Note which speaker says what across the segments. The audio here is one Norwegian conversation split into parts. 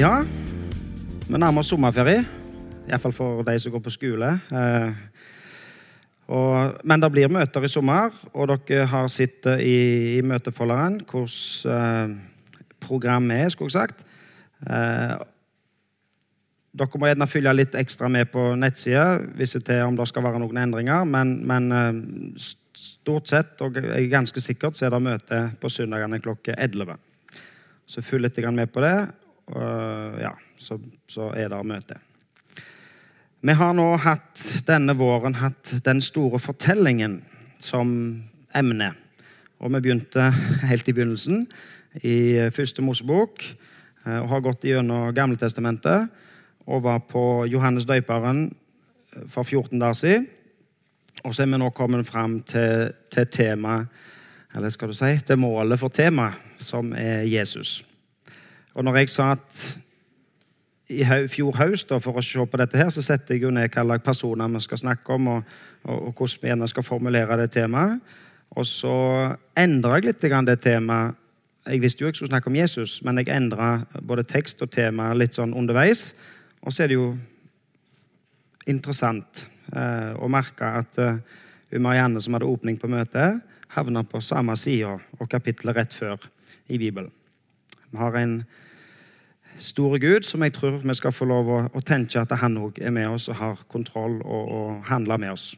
Speaker 1: ja, vi nærmer oss sommerferie. Iallfall for de som går på skole. Eh, og, men det blir møter i sommer, og dere har sittet i, i møtefolderen hvordan eh, programmet er, skulle jeg sagt. Eh, dere må gjerne følge litt ekstra med på nettsida hvis er om det skal være noen endringer, men, men eh, stort sett, og ganske sikkert, så er det møte på søndagene klokka 11. Så følg litt med på det, ja, så, så er det møte. Vi har nå hatt, denne våren hatt den store fortellingen som emne. Og vi begynte helt i begynnelsen, i første Mosebok, og har gått gjennom Gamletestamentet og var på Johannes døyperen for 14 dager siden. Og så er vi nå kommet fram til, til tema, eller skal du si, til målet for temaet, som er Jesus. Og når jeg sa at i fjor høst for å se på dette, her, så setter jeg jo ned hva slags personer vi skal snakke om, og, og, og hvordan vi gjerne skal formulere det temaet. Og så endra jeg litt det temaet. Jeg visste jo jeg skulle snakke om Jesus, men jeg endra både tekst og tema litt sånn underveis. Og så er det jo interessant eh, å merke at eh, Marianne, som hadde åpning på møtet, havna på samme side og kapittelet rett før i Bibelen. Vi har en store Gud som jeg tror vi skal få lov å, å tenke at han òg er med oss og har kontroll og, og handler med oss.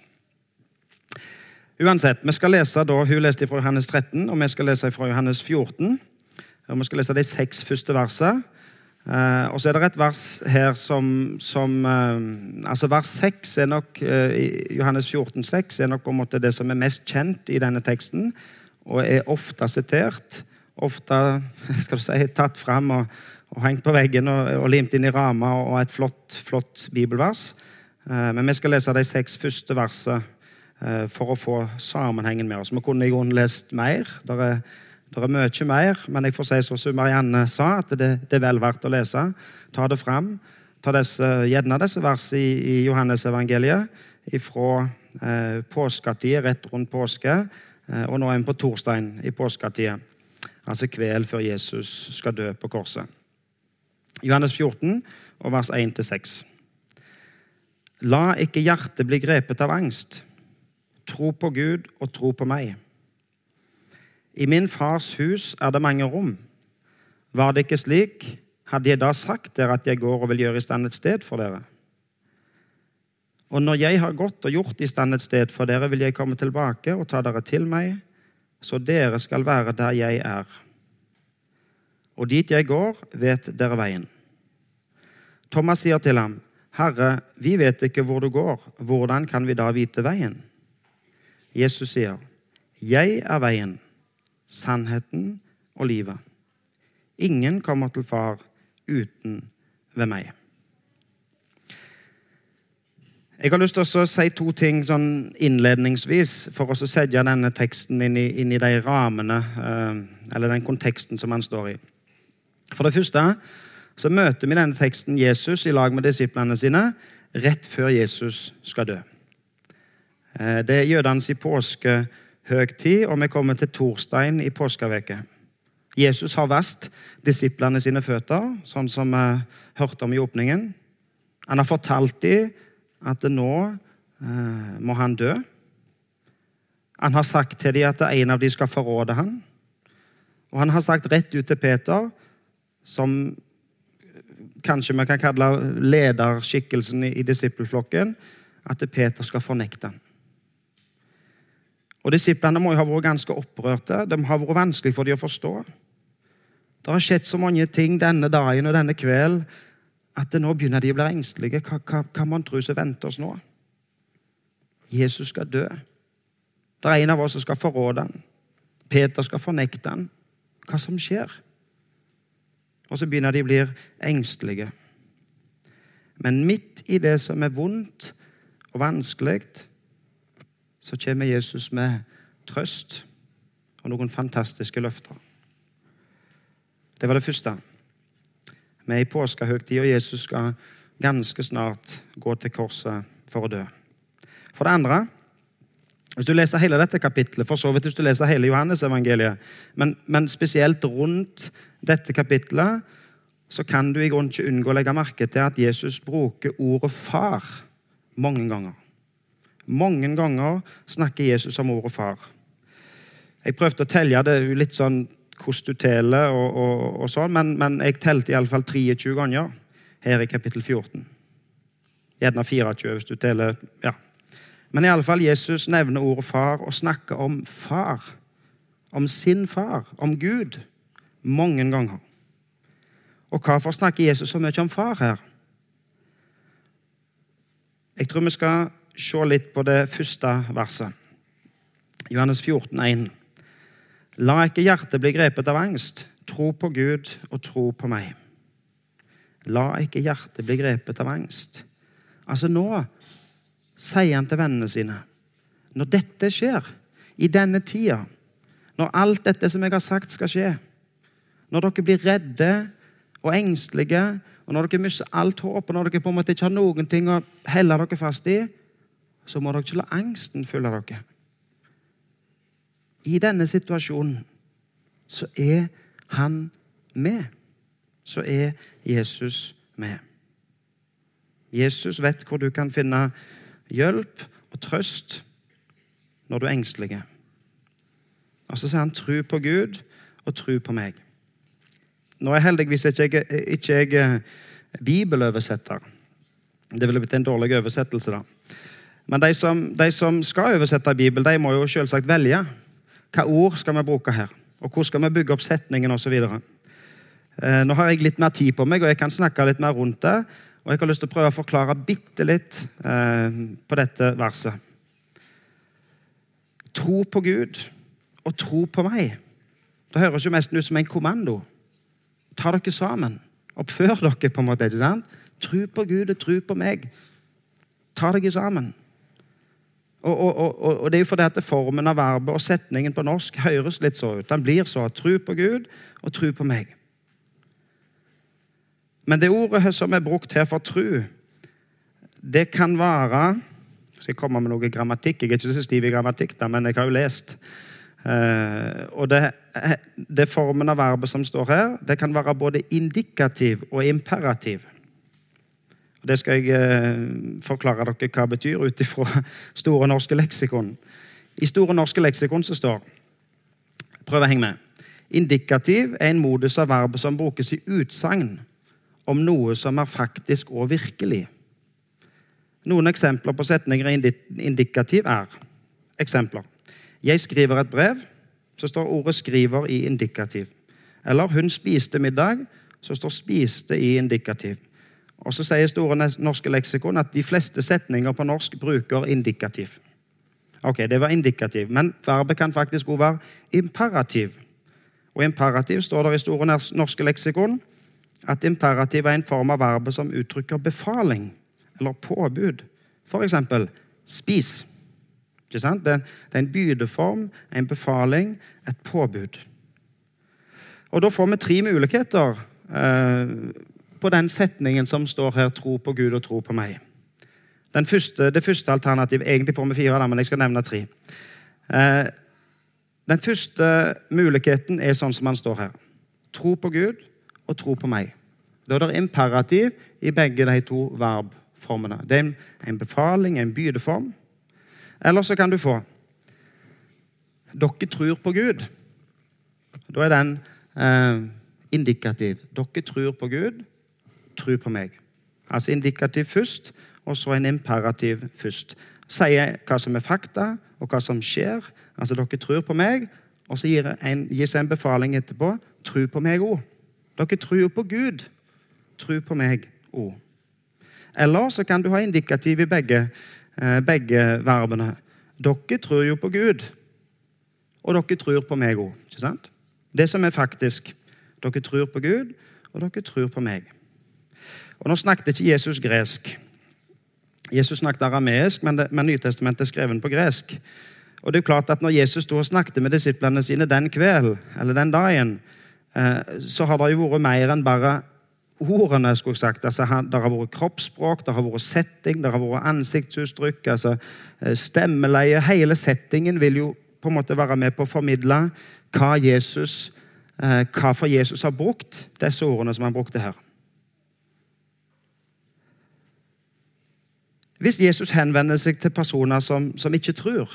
Speaker 1: Uansett, vi skal lese da, Hun leste fra Johannes 13, og vi skal lese fra Johannes 14. og Vi skal lese de seks første versene. Uh, og så er det et vers her som, som uh, altså Vers 6 er nok uh, Johannes 14, 6 er nok på en måte det som er mest kjent i denne teksten, og er ofte sitert. Ofte skal du si, tatt fram og, og hengt på veggen og, og limt inn i ramma, og et flott, flott bibelvers. men vi skal lese de seks første versene for å få sammenhengen med oss. Vi kunne i grunnen lest mer. Der er det er mye mer, men jeg får si som Marianne sa, at det, det, er vel verdt å lese. Ta det fram. Ta disse, gjerne disse versene i, i Johannesevangeliet fra eh, påsketid, rett rundt påske, eh, og nå er vi på torsdagen i påsketida. Altså kveld før Jesus skal dø på korset. Johannes 14, og vers 1-6. La ikke hjertet bli grepet av angst. Tro på Gud og tro på meg. I min fars hus er det mange rom. Var det ikke slik, hadde jeg da sagt dere at jeg går og vil gjøre i stand et sted for dere. Og når jeg har gått og gjort i stand et sted for dere, vil jeg komme tilbake og ta dere til meg, så dere skal være der jeg er. Og dit jeg går, vet dere veien. Thomas sier til ham, Herre, vi vet ikke hvor du går, hvordan kan vi da vite veien? Jesus sier, Jeg er veien sannheten og livet. Ingen kommer til Far uten ved meg. Jeg har lyst til å si to ting sånn innledningsvis for å sette denne teksten inn i, inn i de rammene, eh, eller den konteksten som han står i. For det første så møter vi denne teksten Jesus i lag med disiplene sine rett før Jesus skal dø. Eh, det er jødenes i påske og vi kommer til torsdagen i påskeveke. Jesus har vest disiplene sine føtter, sånn som vi hørte om i åpningen. Han har fortalt dem at nå eh, må han dø. Han har sagt til dem at en av dem skal forråde ham. Og han har sagt rett ut til Peter, som kanskje vi kan kalle lederskikkelsen i, disippelflokken, at Peter skal fornekte ham. Og Disiplene må jo ha vært ganske opprørte. De har vært vanskelig for dem å forstå. Det har skjedd så mange ting denne dagen og denne kvelden at nå begynner de å bli engstelige. Hva, hva, hva man tror som venter oss nå? Jesus skal dø. Det er en av oss som skal forråde ham. Peter skal fornekte ham. Hva som skjer? Og så begynner de å bli engstelige. Men midt i det som er vondt og vanskelig, så kommer Jesus med trøst og noen fantastiske løfter. Det var det første. Vi er i påskehøytid, og Jesus skal ganske snart gå til korset for å dø. For det andre, hvis du leser hele dette kapittelet, for så vidt hvis du leser hele Johannes-evangeliet, men, men spesielt rundt dette kapittelet, så kan du i grunnen ikke unngå å legge merke til at Jesus bruker ordet 'far' mange ganger. Mange ganger snakker Jesus om ordet 'far'. Jeg prøvde å telle det litt sånn hvordan du teller, og, og, og sånn, men, men, jeg telte iallfall 23 ganger her i kapittel 14. Gjerne 24 hvis du teller ja. Men iallfall Jesus nevner ordet far og snakker om far. Om sin far, om Gud, mange ganger. Og hvorfor snakker Jesus så mye om far her? Jeg tror vi skal se litt på det første verset. Johannes 14, 14,1. La ikke hjertet bli grepet av angst. Tro på Gud og tro på meg. La ikke hjertet bli grepet av angst. Altså nå sier han til vennene sine Når dette skjer, i denne tida, når alt dette som jeg har sagt, skal skje, når dere blir redde og engstelige, og når dere mister alt håp, og når dere på en måte ikke har noen ting å helle dere fast i, så må dere ikke la angsten følge dere. I denne situasjonen så er han med. Så er Jesus med. Jesus vet hvor du kan finne hjelp og trøst når du er engstelig. Og så sier han 'tru på Gud og tru på meg'. Nå er heldigvis ikke jeg, ikke jeg bibeloversetter. bibeløversetter. Det ville blitt en dårlig oversettelse, da. Men de som, de som skal oversette Bibelen, de må jo selvsagt velge. Hva ord skal vi bruke her? Og hvordan skal vi bygge opp setningen osv.? Eh, nå har jeg litt mer tid på meg, og jeg kan snakke litt mer rundt det. Og jeg har lyst til å prøve å forklare bitte litt eh, på dette verset. Tro på Gud og tro på meg. Det høres jo mest ut som en kommando. Ta dere sammen. Oppfør dere, på en måte. ikke sant? Tro på Gud og tro på meg. Ta dere sammen. Og, og, og, og, Det er jo fordi at formen av verbet og setningen på norsk høres litt så ut. Den blir så. Tro på Gud og tro på meg. Men det ordet som er brukt her for tru, det kan være Skal jeg komme med noe grammatikk? Jeg er ikke så stiv i grammatikk, da, men jeg har jo lest. Uh, og det, det, formen av verbet som står her, det kan være både indikativ og imperativ. Det skal jeg uh, forklare dere hva det betyr ut ifra Store norske leksikon. I Store norske leksikon så står Prøv å henge med. Indikativ er en modus av verbet som brukes i utsagn om noe som er faktisk og virkelig. Noen eksempler på setninger i indikativ er eksempler. Jeg skriver et brev, så står ordet 'skriver' i indikativ. Eller 'hun spiste middag', så står 'spiste' i indikativ. Og så sier Store norske leksikon at de fleste setninger på norsk bruker indikativ. Ok, det var indikativ, men verbet kan faktisk også være imperativ. Og imperativ står det i Store norske leksikon at imperativ er en form av verbet som uttrykker befaling eller påbud. For eksempel spis. Det er en bydeform, en befaling, et påbud. Og Da får vi tre muligheter eh, på den setningen som står her 'tro på Gud og tro på meg'. Første, det første alternativet Egentlig får vi fire, da, men jeg skal nevne tre. Eh, den første muligheten er sånn som han står her. Tro på Gud og tro på meg. Da er det imperativ i begge de to verbformene. Det er en befaling, en bydeform. Eller så kan du få Dere tror på Gud. Da er den eh, indikativ. Dere tror på Gud, tro på meg. Altså indikativ først, og så en imperativ først. Sier hva som er fakta, og hva som skjer. Altså, dere tror på meg, og så gir en, gis en befaling etterpå. Tro på meg òg. Dere tror på Gud. Tro på meg òg. Eller så kan du ha indikativ i begge, eh, begge verbene. Dere tror jo på Gud, og dere tror på meg òg. Det som er faktisk. Dere tror på Gud, og dere tror på meg. Og Nå snakket ikke Jesus gresk. Jesus snakket arameisk, men, men Nytestamentet er skrevet på gresk. Og det er klart at Når Jesus stod og snakket med disiplene sine den kvelden, eller den dagen, eh, så har det jo vært mer enn bare ordene. skulle jeg sagt. Altså, det har vært kroppsspråk, det har vært setting, det har vært ansiktsuttrykk, altså, eh, stemmeleie. Hele settingen vil jo på en måte være med på å formidle hva Jesus, eh, hva for Jesus har brukt disse ordene som han brukte her. Hvis Jesus henvender seg til personer som, som ikke tror,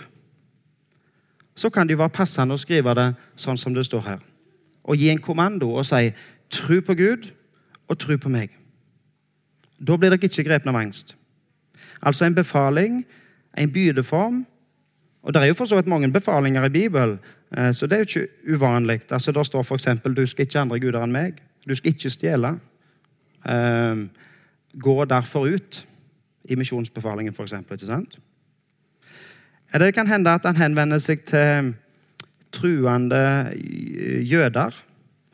Speaker 1: så kan det jo være passende å skrive det sånn som det står her. Og gi en kommando og si 'tru på Gud og tru på meg'. Da blir dere ikke grepne av angst. Altså en befaling, en bydeform. Og Det er jo for så vidt mange befalinger i Bibelen, eh, så det er jo ikke uvanlig. Altså, Der står f.eks.: Du skal ikke andre guder enn meg. Du skal ikke stjele. Um, gå derfor ut i misjonsbefalingen, f.eks. Det kan hende at han henvender seg til truende jøder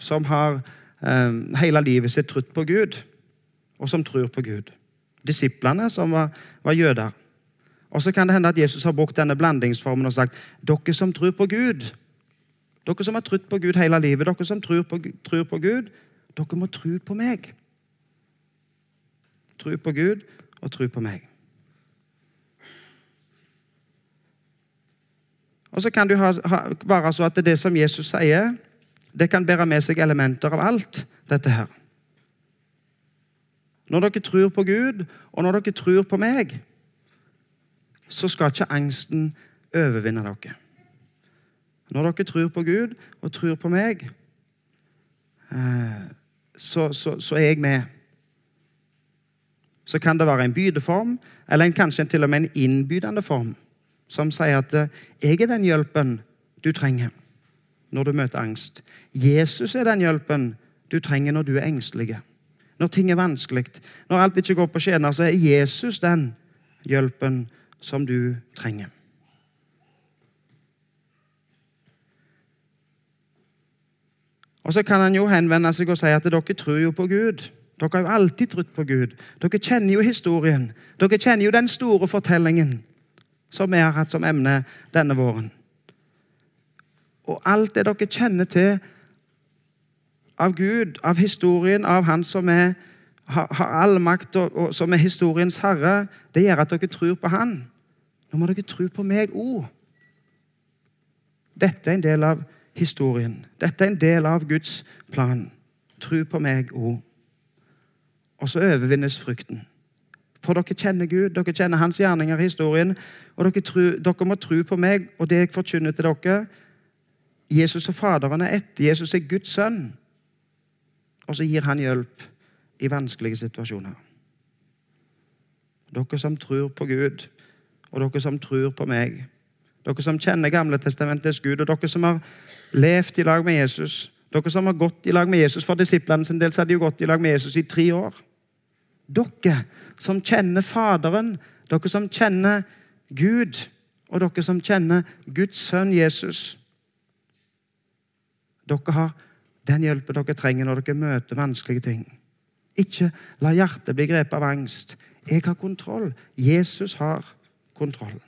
Speaker 1: som har eh, hele livet sitt trutt på Gud, og som tror på Gud. Disiplene som var, var jøder. Og så kan det hende at Jesus har brukt denne blandingsformen og sagt dere som tror på Gud, dere som har trodd på Gud hele livet, dere som tror på, tror på Gud, dere må tro på meg. Tro på Gud og tro på meg. Og så kan du ha, ha, være så at det, det som Jesus sier, det kan bære med seg elementer av alt dette her. Når dere tror på Gud, og når dere tror på meg, så skal ikke angsten overvinne dere. Når dere tror på Gud og tror på meg, eh, så, så, så er jeg med så kan det være en bydeform, eller en, kanskje til og med en innbydende form, som sier at eh, 'jeg er den hjelpen du trenger når du møter angst'. Jesus er den hjelpen du trenger når du er engstelig. Når ting er vanskelig, når alt ikke går på skjener, så er Jesus den hjelpen som du trenger. Og Så kan han jo henvende seg og si at dere tror jo på Gud. Dere har jo alltid trodd på Gud. Dere kjenner jo historien. Dere kjenner jo den store fortellingen som vi har hatt som emne denne våren. Og alt det dere kjenner til av Gud, av historien, av Han som er, har, har all makt, og, og, som er historiens herre, det gjør at dere tror på Han. Nå må dere tro på meg òg. Dette er en del av historien. Dette er en del av Guds plan. Tro på meg òg og så overvinnes frykten. For dere kjenner Gud, dere kjenner Hans gjerninger i historien. Og dere, tru, dere må tro på meg og det jeg forkynner til dere. Jesus og Faderen er ett. Jesus er Guds sønn. Og så gir han hjelp i vanskelige situasjoner. Dere som tror på Gud, og dere som tror på meg. Dere som kjenner Gamle testamentets Gud, og dere som har levd i lag med Jesus. Dere som har gått i lag med Jesus. For disiplene sin del så hadde de jo gått i lag med Jesus i tre år. Dere som kjenner Faderen, dere som kjenner Gud, og dere som kjenner Guds sønn Jesus. Dere har den hjelpen dere trenger når dere møter vanskelige ting. Ikke la hjertet bli grepet av angst. Jeg har kontroll. Jesus har kontroll.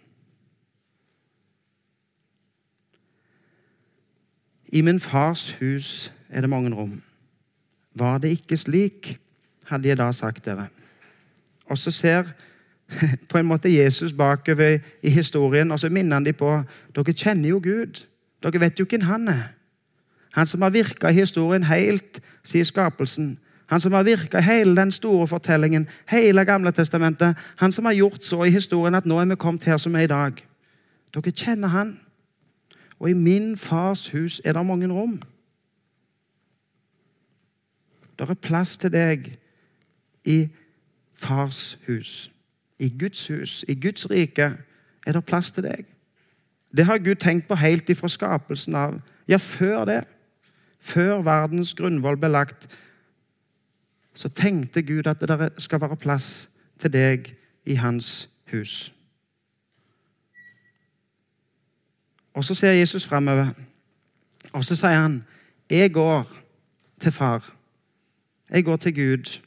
Speaker 1: I min fars hus er det mange rom. Var det ikke slik, hadde jeg da sagt dere. Og så ser på en måte Jesus bakover i historien, og så minner han dem på dere kjenner jo Gud. Dere vet jo hvem han er. Han som har virka i historien helt siden skapelsen. Han som har virka i hele den store fortellingen, hele Gamle testamentet. Han som har gjort så i historien at nå er vi kommet her som er i dag. Dere kjenner han. Og i min fars hus er det mange rom. Det er plass til deg i fars hus. I Guds hus, i Guds rike, er det plass til deg. Det har Gud tenkt på helt ifra skapelsen av. Ja, før det. Før verdens grunnvoll ble lagt, så tenkte Gud at det skal være plass til deg i hans hus. Og så ser Jesus framover, og så sier han, 'Jeg går til far. Jeg går til Gud.'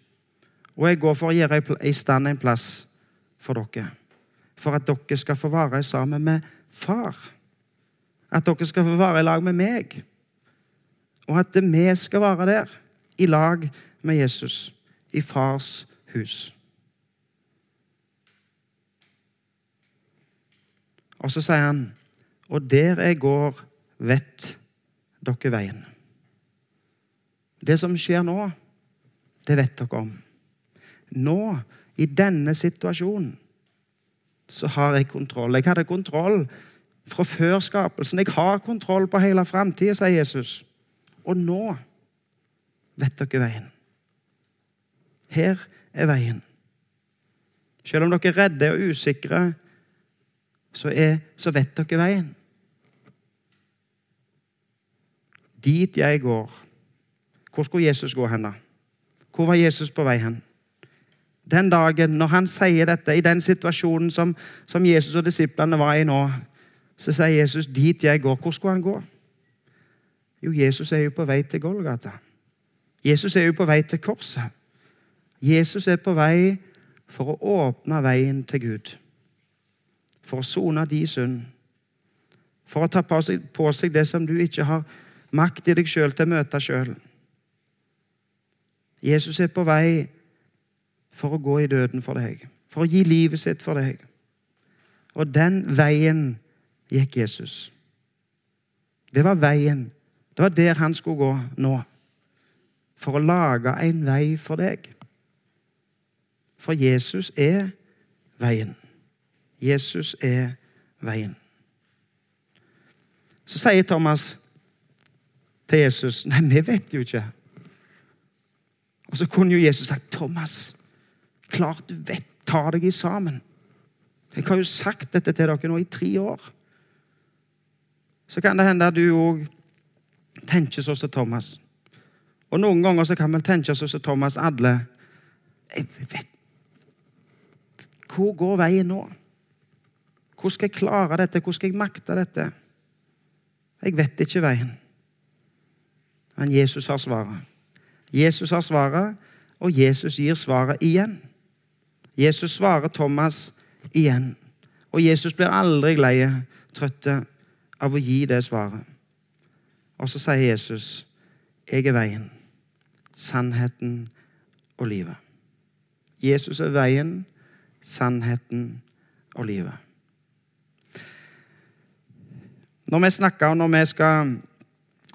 Speaker 1: Og jeg går for å gjøre i stand en plass for dere. For at dere skal få være sammen med far. At dere skal få være i lag med meg. Og at vi skal være der, i lag med Jesus, i fars hus. Og så sier han, og der jeg går, vet dere veien. Det som skjer nå, det vet dere om nå, i denne situasjonen, så har jeg kontroll. Jeg hadde kontroll fra før skapelsen. Jeg har kontroll på hele framtida, sier Jesus. Og nå vet dere veien. Her er veien. Selv om dere er redde og usikre, så, er, så vet dere veien. Dit jeg går. Hvor skulle Jesus gå hen, da? Hvor var Jesus på vei hen? Den dagen, når han sier dette, i den situasjonen som, som Jesus og disiplene var i nå, så sier Jesus, 'Dit jeg går.' Hvor skulle han gå? Jo, Jesus er jo på vei til Golgata. Jesus er jo på vei til korset. Jesus er på vei for å åpne veien til Gud. For å sone de synd. For å ta på seg, på seg det som du ikke har makt i deg sjøl til å møte sjøl. Jesus er på vei for å gå i døden for deg, for å gi livet sitt for deg. Og den veien gikk Jesus. Det var veien. Det var der han skulle gå nå. For å lage en vei for deg. For Jesus er veien. Jesus er veien. Så sier Thomas til Jesus Nei, vi vet jo ikke. Og så kunne jo Jesus sagt, 'Thomas, klart du vet. Ta deg i sammen.' Jeg har jo sagt dette til dere nå i tre år så kan det hende at du òg tenker sånn som Thomas. Og noen ganger så kan vi tenke sånn som Thomas alle. Jeg vet Hvor går veien nå? Hvordan skal jeg klare dette? Hvordan skal jeg makte dette? Jeg vet ikke veien. Men Jesus har svaret. Jesus har svaret, og Jesus gir svaret igjen. Jesus svarer Thomas igjen. Og Jesus blir aldri lei, trøtte av å gi det svaret. Og så sier Jesus, 'Jeg er veien, sannheten og livet'. Jesus er veien, sannheten og livet. Når vi snakker og når vi skal,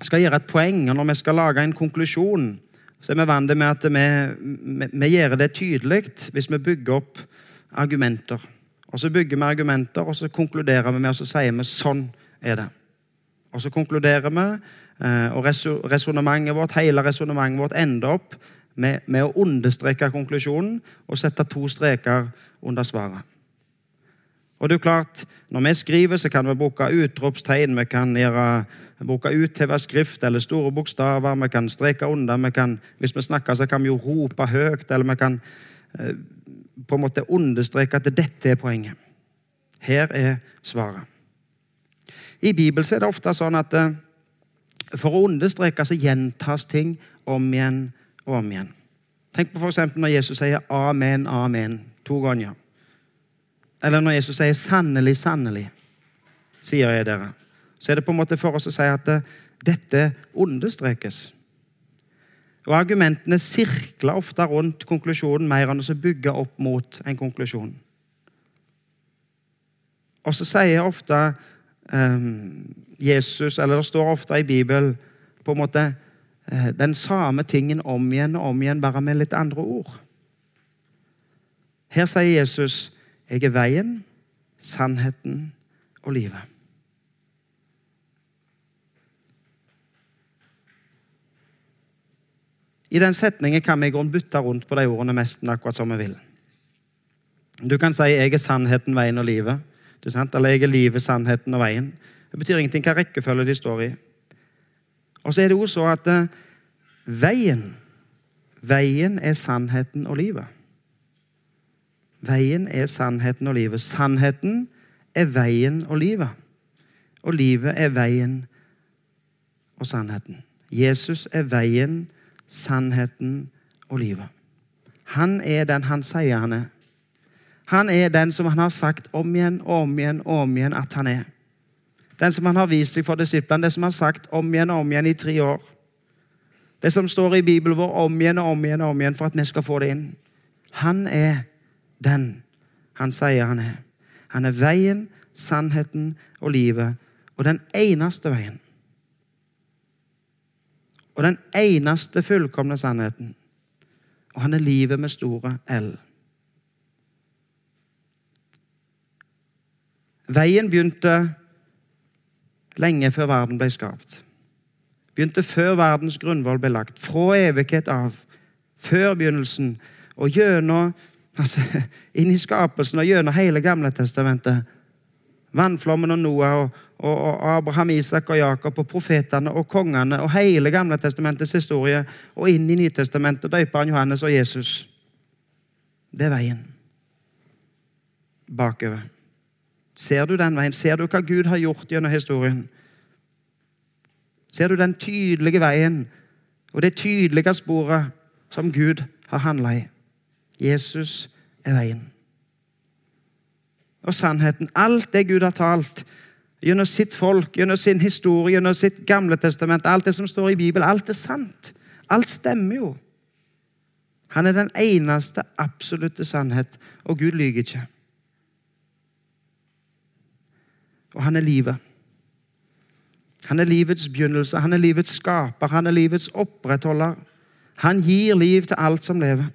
Speaker 1: skal gjøre et poeng, og når vi skal lage en konklusjon, så er vi vant med at vi, vi, vi gjør det tydelig hvis vi bygger opp argumenter. Og Så bygger vi argumenter, og så konkluderer vi med og så sier vi sånn er det. Og så konkluderer vi, eh, og resonnementet vårt, hele resonnementet vårt ender opp med, med, å understreke konklusjonen og sette to streker under svaret. Og det er klart, Når vi skriver, så kan vi bruke utropstegn, vi kan gjøre, bruke utheva skrift eller store bokstaver, vi kan streke under. Vi kan, hvis vi snakker, så kan vi jo rope høyt, eller vi kan eh, på en måte understreke at dette er poenget. Her er svaret. I Bibelen er det ofte sånn at eh, for å understreke så gjentas ting om igjen og om igjen. Tenk på f.eks. når Jesus sier 'amen, amen' to ganger. Eller når Jesus sier 'sannelig, sannelig', sier jeg dere. Så er det på en måte for oss å si at eh, dette understrekes. Og Argumentene sirkler ofte rundt konklusjonen mer enn å bygge opp mot en konklusjon. Og så sier ofte um, Jesus, eller det står ofte i Bibelen på en måte eh, den samme tingen om igjen og om igjen, bare med litt andre ord. Her sier Jesus, 'Jeg er veien, sannheten og livet'. I den setningen kan vi i grunn bytte rundt på de ordene nesten akkurat som vi vil. Du kan si 'Jeg er sannheten, veien og livet'. Eller jeg er livet, sannheten og veien. Det betyr ingenting hva rekkefølge de står i. Og så er det jo så at uh, veien Veien er sannheten og livet. Veien er sannheten og livet. Sannheten er veien og livet. Og livet er veien og sannheten. Jesus er veien, sannheten og livet. Han er den han sier han er. Han er den som han har sagt om igjen og om igjen og om igjen at han er. Den som han har vist seg for disiplene, det som han har sagt om igjen og om igjen i tre år. Det som står i Bibelen vår om igjen og om igjen og om igjen for at vi skal få det inn. Han er den han sier han er. Han er veien, sannheten og livet. Og den eneste veien. Og den eneste fullkomne sannheten. Og han er livet med store L. Veien begynte lenge før verden ble skapt. Begynte før verdens grunnvoll ble lagt. Fra evighet av. Før begynnelsen. Og gjennom altså, inn i skapelsen og gjennom hele Gamle testamentet. Vannflommen og Noah og, og, og Abraham, Isak og Jakob og profetene og kongene og hele Gamle testamentets historie og inn i Nytestamentet, døperen Johannes og Jesus. Det er veien bakover. Ser du den veien? Ser du hva Gud har gjort gjennom historien? Ser du den tydelige veien og det tydelige sporet som Gud har handla i? Jesus er veien. Og sannheten. Alt det Gud har talt gjennom sitt folk, gjennom sin historie, gjennom sitt gamle testament, alt det som står i Bibelen, alt er sant. Alt stemmer jo. Han er den eneste absolutte sannhet, og Gud lyver ikke. Og han er livet. Han er livets begynnelse, han er livets skaper, han er livets opprettholder. Han gir liv til alt som lever,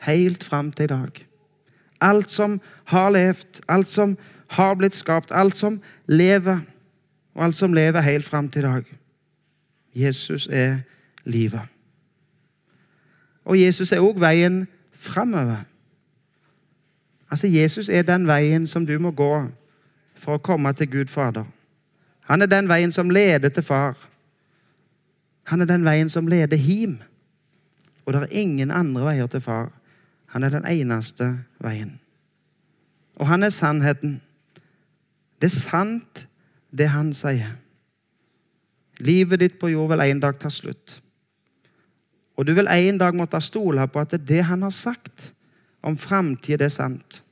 Speaker 1: helt fram til i dag. Alt som har levd, alt som har blitt skapt, alt som lever, og alt som lever helt fram til i dag. Jesus er livet. Og Jesus er òg veien framover. Altså, Jesus er den veien som du må gå for å komme til Gud Fader. Han er den veien som leder til Far. Han er den veien som leder him. Og det er ingen andre veier til Far. Han er den eneste veien. Og han er sannheten. Det er sant, det han sier. Livet ditt på jord vil en dag ta slutt. Og du vil en dag måtte stole på at det, han har sagt om framtida, er sant.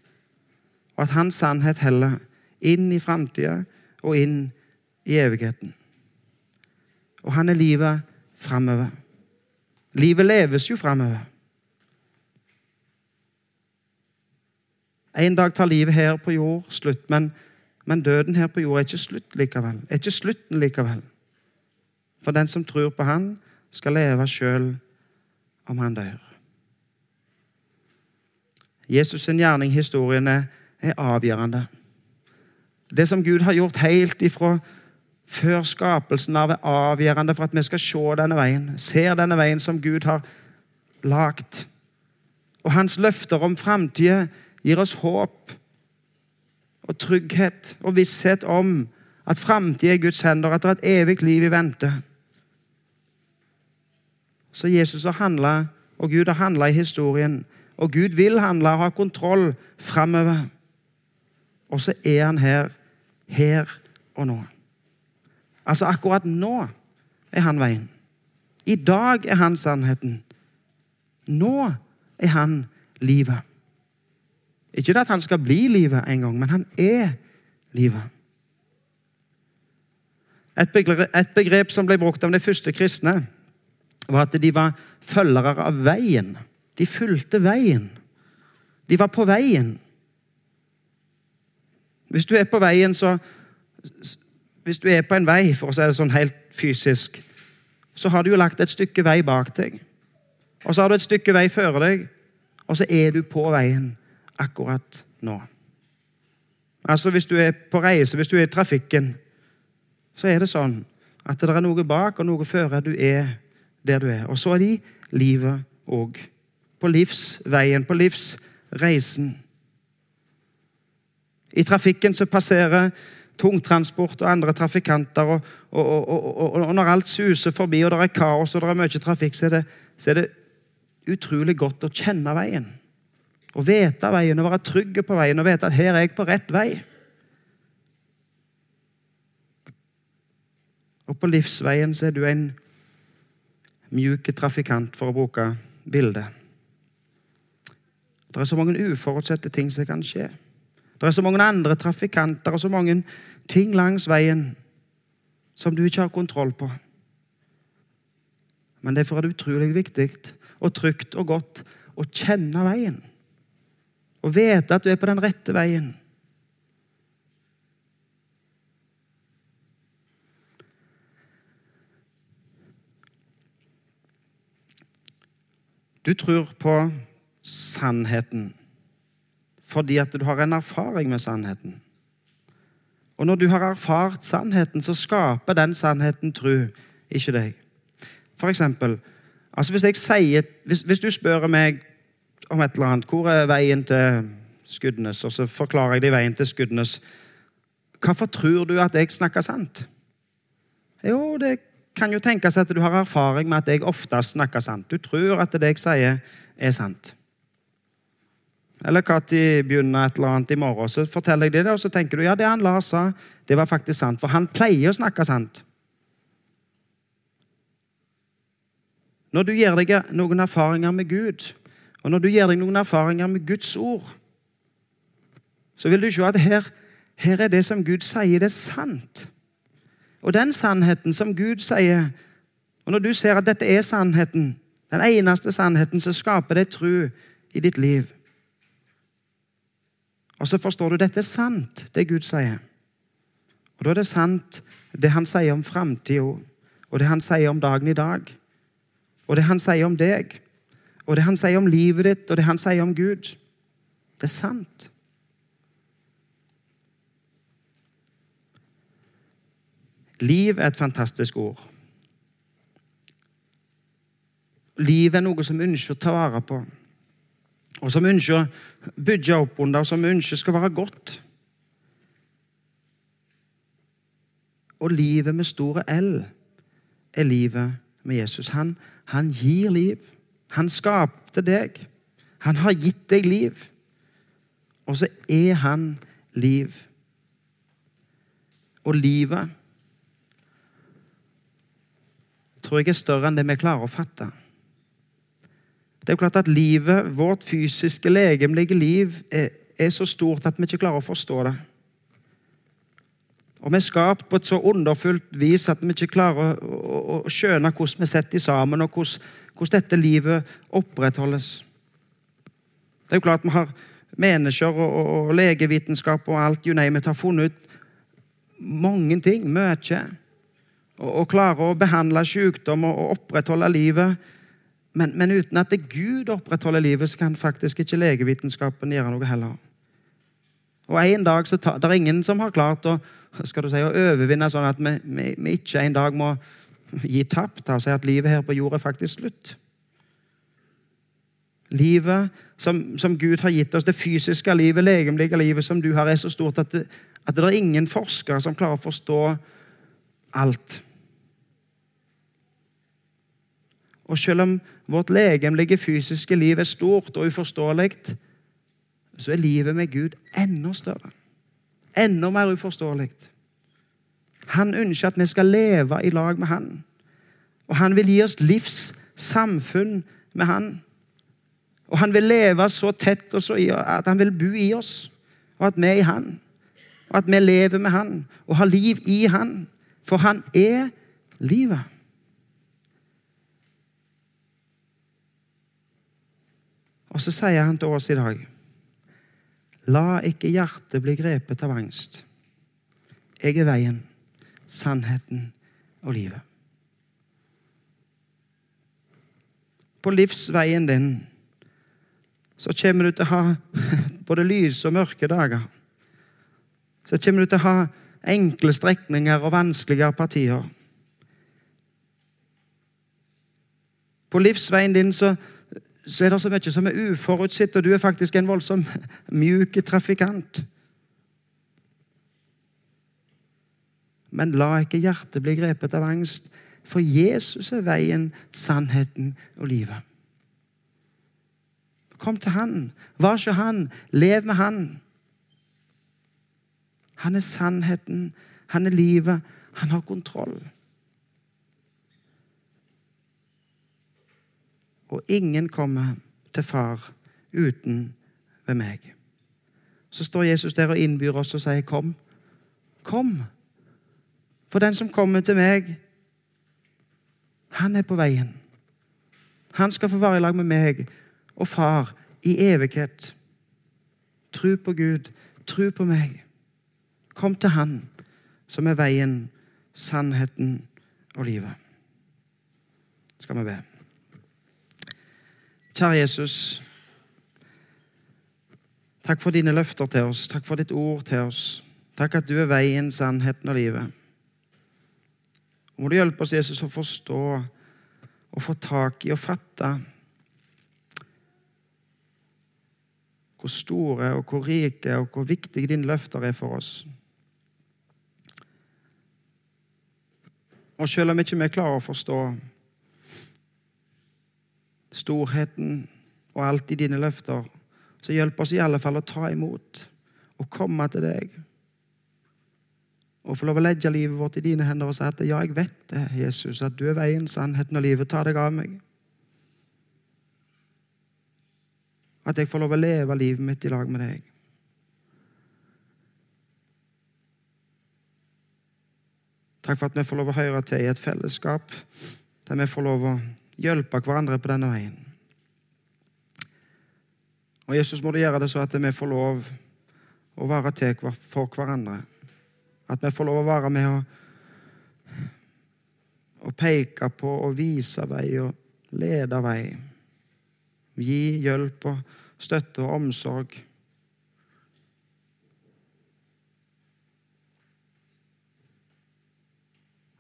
Speaker 1: Og at hans sannhet heller inn i framtida og inn i evigheten. Og han er livet framover. Livet leves jo framover. En dag tar livet her på jord slutt, men, men, døden her på jord er ikke slutt likevel. Er ikke slutten likevel. For den som tror på Han, skal leve sjøl om han dør. Jesus' sin gjerning i historien er avgjørende. Det som Gud har gjort helt ifra før skapelsen av, er avgjørende for at vi skal se denne veien. Ser denne veien som Gud har lagt. Og hans løfter om framtida gir oss håp og trygghet og visshet om at framtida er i Guds hender, at det er et evig liv i vente. Så Jesus har handla, og Gud har handla i historien. Og Gud vil handle og ha kontroll framover. Og så er han her her og nå. Altså akkurat nå er han veien. I dag er han sannheten. Nå er han livet. Ikke at han skal bli livet en gang, men han er livet. Et begrep, et begrep som ble brukt av de første kristne, var at de var følgere av veien. De fulgte veien. De var på veien. Hvis du er på veien, så Hvis du er på en vei, for å si det sånn helt fysisk, så har du jo lagt et stykke vei bak deg. Og så har du et stykke vei før deg, og så er du på veien akkurat nå. Altså Hvis du er på reise, hvis du er i trafikken, så er det sånn at det er noe bak og noe før du er der du er. Og så er de livet òg. På livsveien, på livsreisen. I trafikken så passerer tungtransport og andre trafikanter. Og, og, og, og, når alt suser forbi, og det er kaos og det er mye trafikk, så er, det, så er det utrolig godt å kjenne veien. Å vite veien og være trygg på veien og vite at her er jeg på rett vei. Og på livsveien så er du en mjuk trafikant, for å bruke bildet. Det er så mange uforutsette ting som kan skje. Det er så mange andre trafikanter og så mange ting langs veien som du ikke har kontroll på. Men derfor er det utrolig viktig og trygt og godt å kjenne veien. Og vite at du er på den rette veien. Du tror på sannheten fordi at du har en erfaring med sannheten. Og når du har erfart sannheten, så skaper den sannheten tru, ikke deg. For eksempel, altså hvis, jeg sier, hvis, hvis du spør meg om et eller annet Hvor er veien til Skudenes? Og så forklarer jeg de veien til Skudenes. Hvorfor tror du at jeg snakker sant? Jo, det kan jo tenkes at du har erfaring med at jeg ofte snakker sant. Du tror at det jeg sier, er sant. Eller når begynner et eller annet i morgen, så forteller jeg det, og så tenker du ja, det han Lars sa, det var faktisk sant. For han pleier å snakke sant. Når du gir deg noen erfaringer med Gud, og når du gir deg noen erfaringer med Guds ord, så vil du se at her, her er det som Gud sier, det er sant. Og den sannheten som Gud sier Og når du ser at dette er sannheten, den eneste sannheten, så skaper det tro i ditt liv. Og så forstår du dette er sant, det Gud sier. Og da er det sant, det han sier om framtida, og det han sier om dagen i dag, og det han sier om deg, og det han sier om livet ditt, og det han sier om Gud. Det er sant. Liv er et fantastisk ord. Liv er noe som vi ønsker å ta vare på, og som vi ønsker å bygge opp under, og som vi ønsker skal være godt. Og livet med store L er livet med Jesus. Han, han gir liv. Han skapte deg. Han har gitt deg liv. Og så er han liv. Og livet tror jeg er større enn det vi klarer å fatte. Det er jo klart at livet, vårt fysiske, legemlige liv, er, er, så stort at vi ikke klarer å forstå det. Og vi er skapt på et så underfullt vis at vi ikke klarer å, å, å skjønne hvordan vi setter sammen, og hvordan, hvordan dette livet opprettholdes. Det er jo klart vi har mennesker og, og, og legevitenskap og alt you name it, har funnet ut mange ting, mye og, klarer å behandle sykdom og, opprettholde livet. Men, men, uten at det Gud opprettholder livet, så kan faktisk ikke legevitenskapen gjøre noe heller. Og en dag så tar, Det er ingen som har klart å, skal du si, å overvinne sånn at vi, vi, vi ikke en dag må gi tapt si at livet her på jorda er faktisk slutt. Livet som, som, Gud har gitt oss, det fysiske livet, legemlige livet som du har, er så stort at det, at det er ingen forskere som klarer å forstå alt. Og selv om vårt legemlige, fysiske liv er stort og uforståelig, så er livet med Gud enda større. Enda mer uforståelig. Han ønsker at vi skal leve i lag med Han. Og han vil gi oss livssamfunn med Han. Og han vil leve så tett og så i, at han vil bo i oss, og at vi er i Han. Og at vi lever med Han og har liv i Han. For han er livet. Og så sier han til oss i dag La ikke hjertet bli grepet av angst. Jeg er veien, sannheten og livet. På livsveien din så kommer du til å ha både lyse og mørke dager. Så kommer du til å ha enkle strekninger og vanskeligere partier. På livsveien din så, så er det så mye som er uforutsett, og du er faktisk en voldsom mjuk trafikant. Men la ikke hjertet bli grepet av angst, for Jesus er veien, sannheten og livet. Kom til Han. Var ikke Han. Lev med Han. Han er sannheten, han er livet, han har kontroll. Og ingen kommer til far uten ved meg. Så står Jesus der og innbyr oss og sier, 'Kom, kom.' For den som kommer til meg, han er på veien. Han skal få være i lag med meg og far i evighet. Tro på Gud, tro på meg. Kom til Han som er veien, sannheten og livet. Skal vi be. Kjære Jesus. Takk for dine løfter til oss. Takk for ditt ord til oss. Takk at du er veien, sannheten og livet. Må du hjelpe oss, Jesus, å forstå og få tak i og fatte hvor store og hvor rike og hvor viktige dine løfter er for oss. Og selv om ikke vi klarer å forstå storheten og alt i dine løfter, så hjelp oss i alle fall å ta imot og komme til deg. Og få lov å legge livet vårt i dine hender og si at ja, jeg vet det, Jesus, at du er veien, sannheten og livet. Ta deg av meg. At jeg får lov å leve livet mitt i lag med deg. Takk for at vi får lov å høre til i et fellesskap der vi får lov å hjelpe hverandre på denne veien. Og Jesus, må du gjøre det så at vi får lov å være til for hverandre. At vi får lov å være med og, og peke på og vise vei og lede vei. Gi hjelp og støtte og omsorg.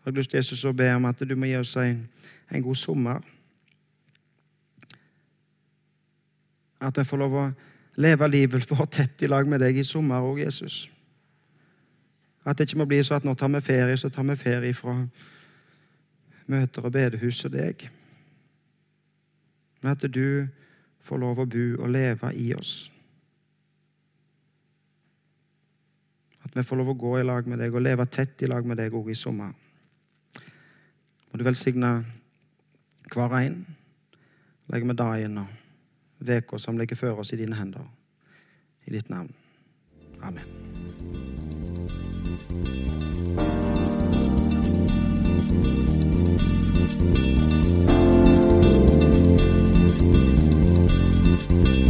Speaker 1: Jeg har lyst til Jesus å be om at du må gi oss en, en god sommer. At vi får lov å leve livet vårt tett i lag med deg i sommer òg, Jesus. At det ikke må bli sånn at nå tar vi ferie, så tar vi ferie fra møter og bedehus og deg. Men at du får lov å bo og leve i oss. At vi får lov å gå i lag med deg og leve tett i lag med deg òg i sommer. Må du velsigne hver en. Legger med dagen og uka som ligger før oss, i dine hender. I ditt navn. Amen. thank you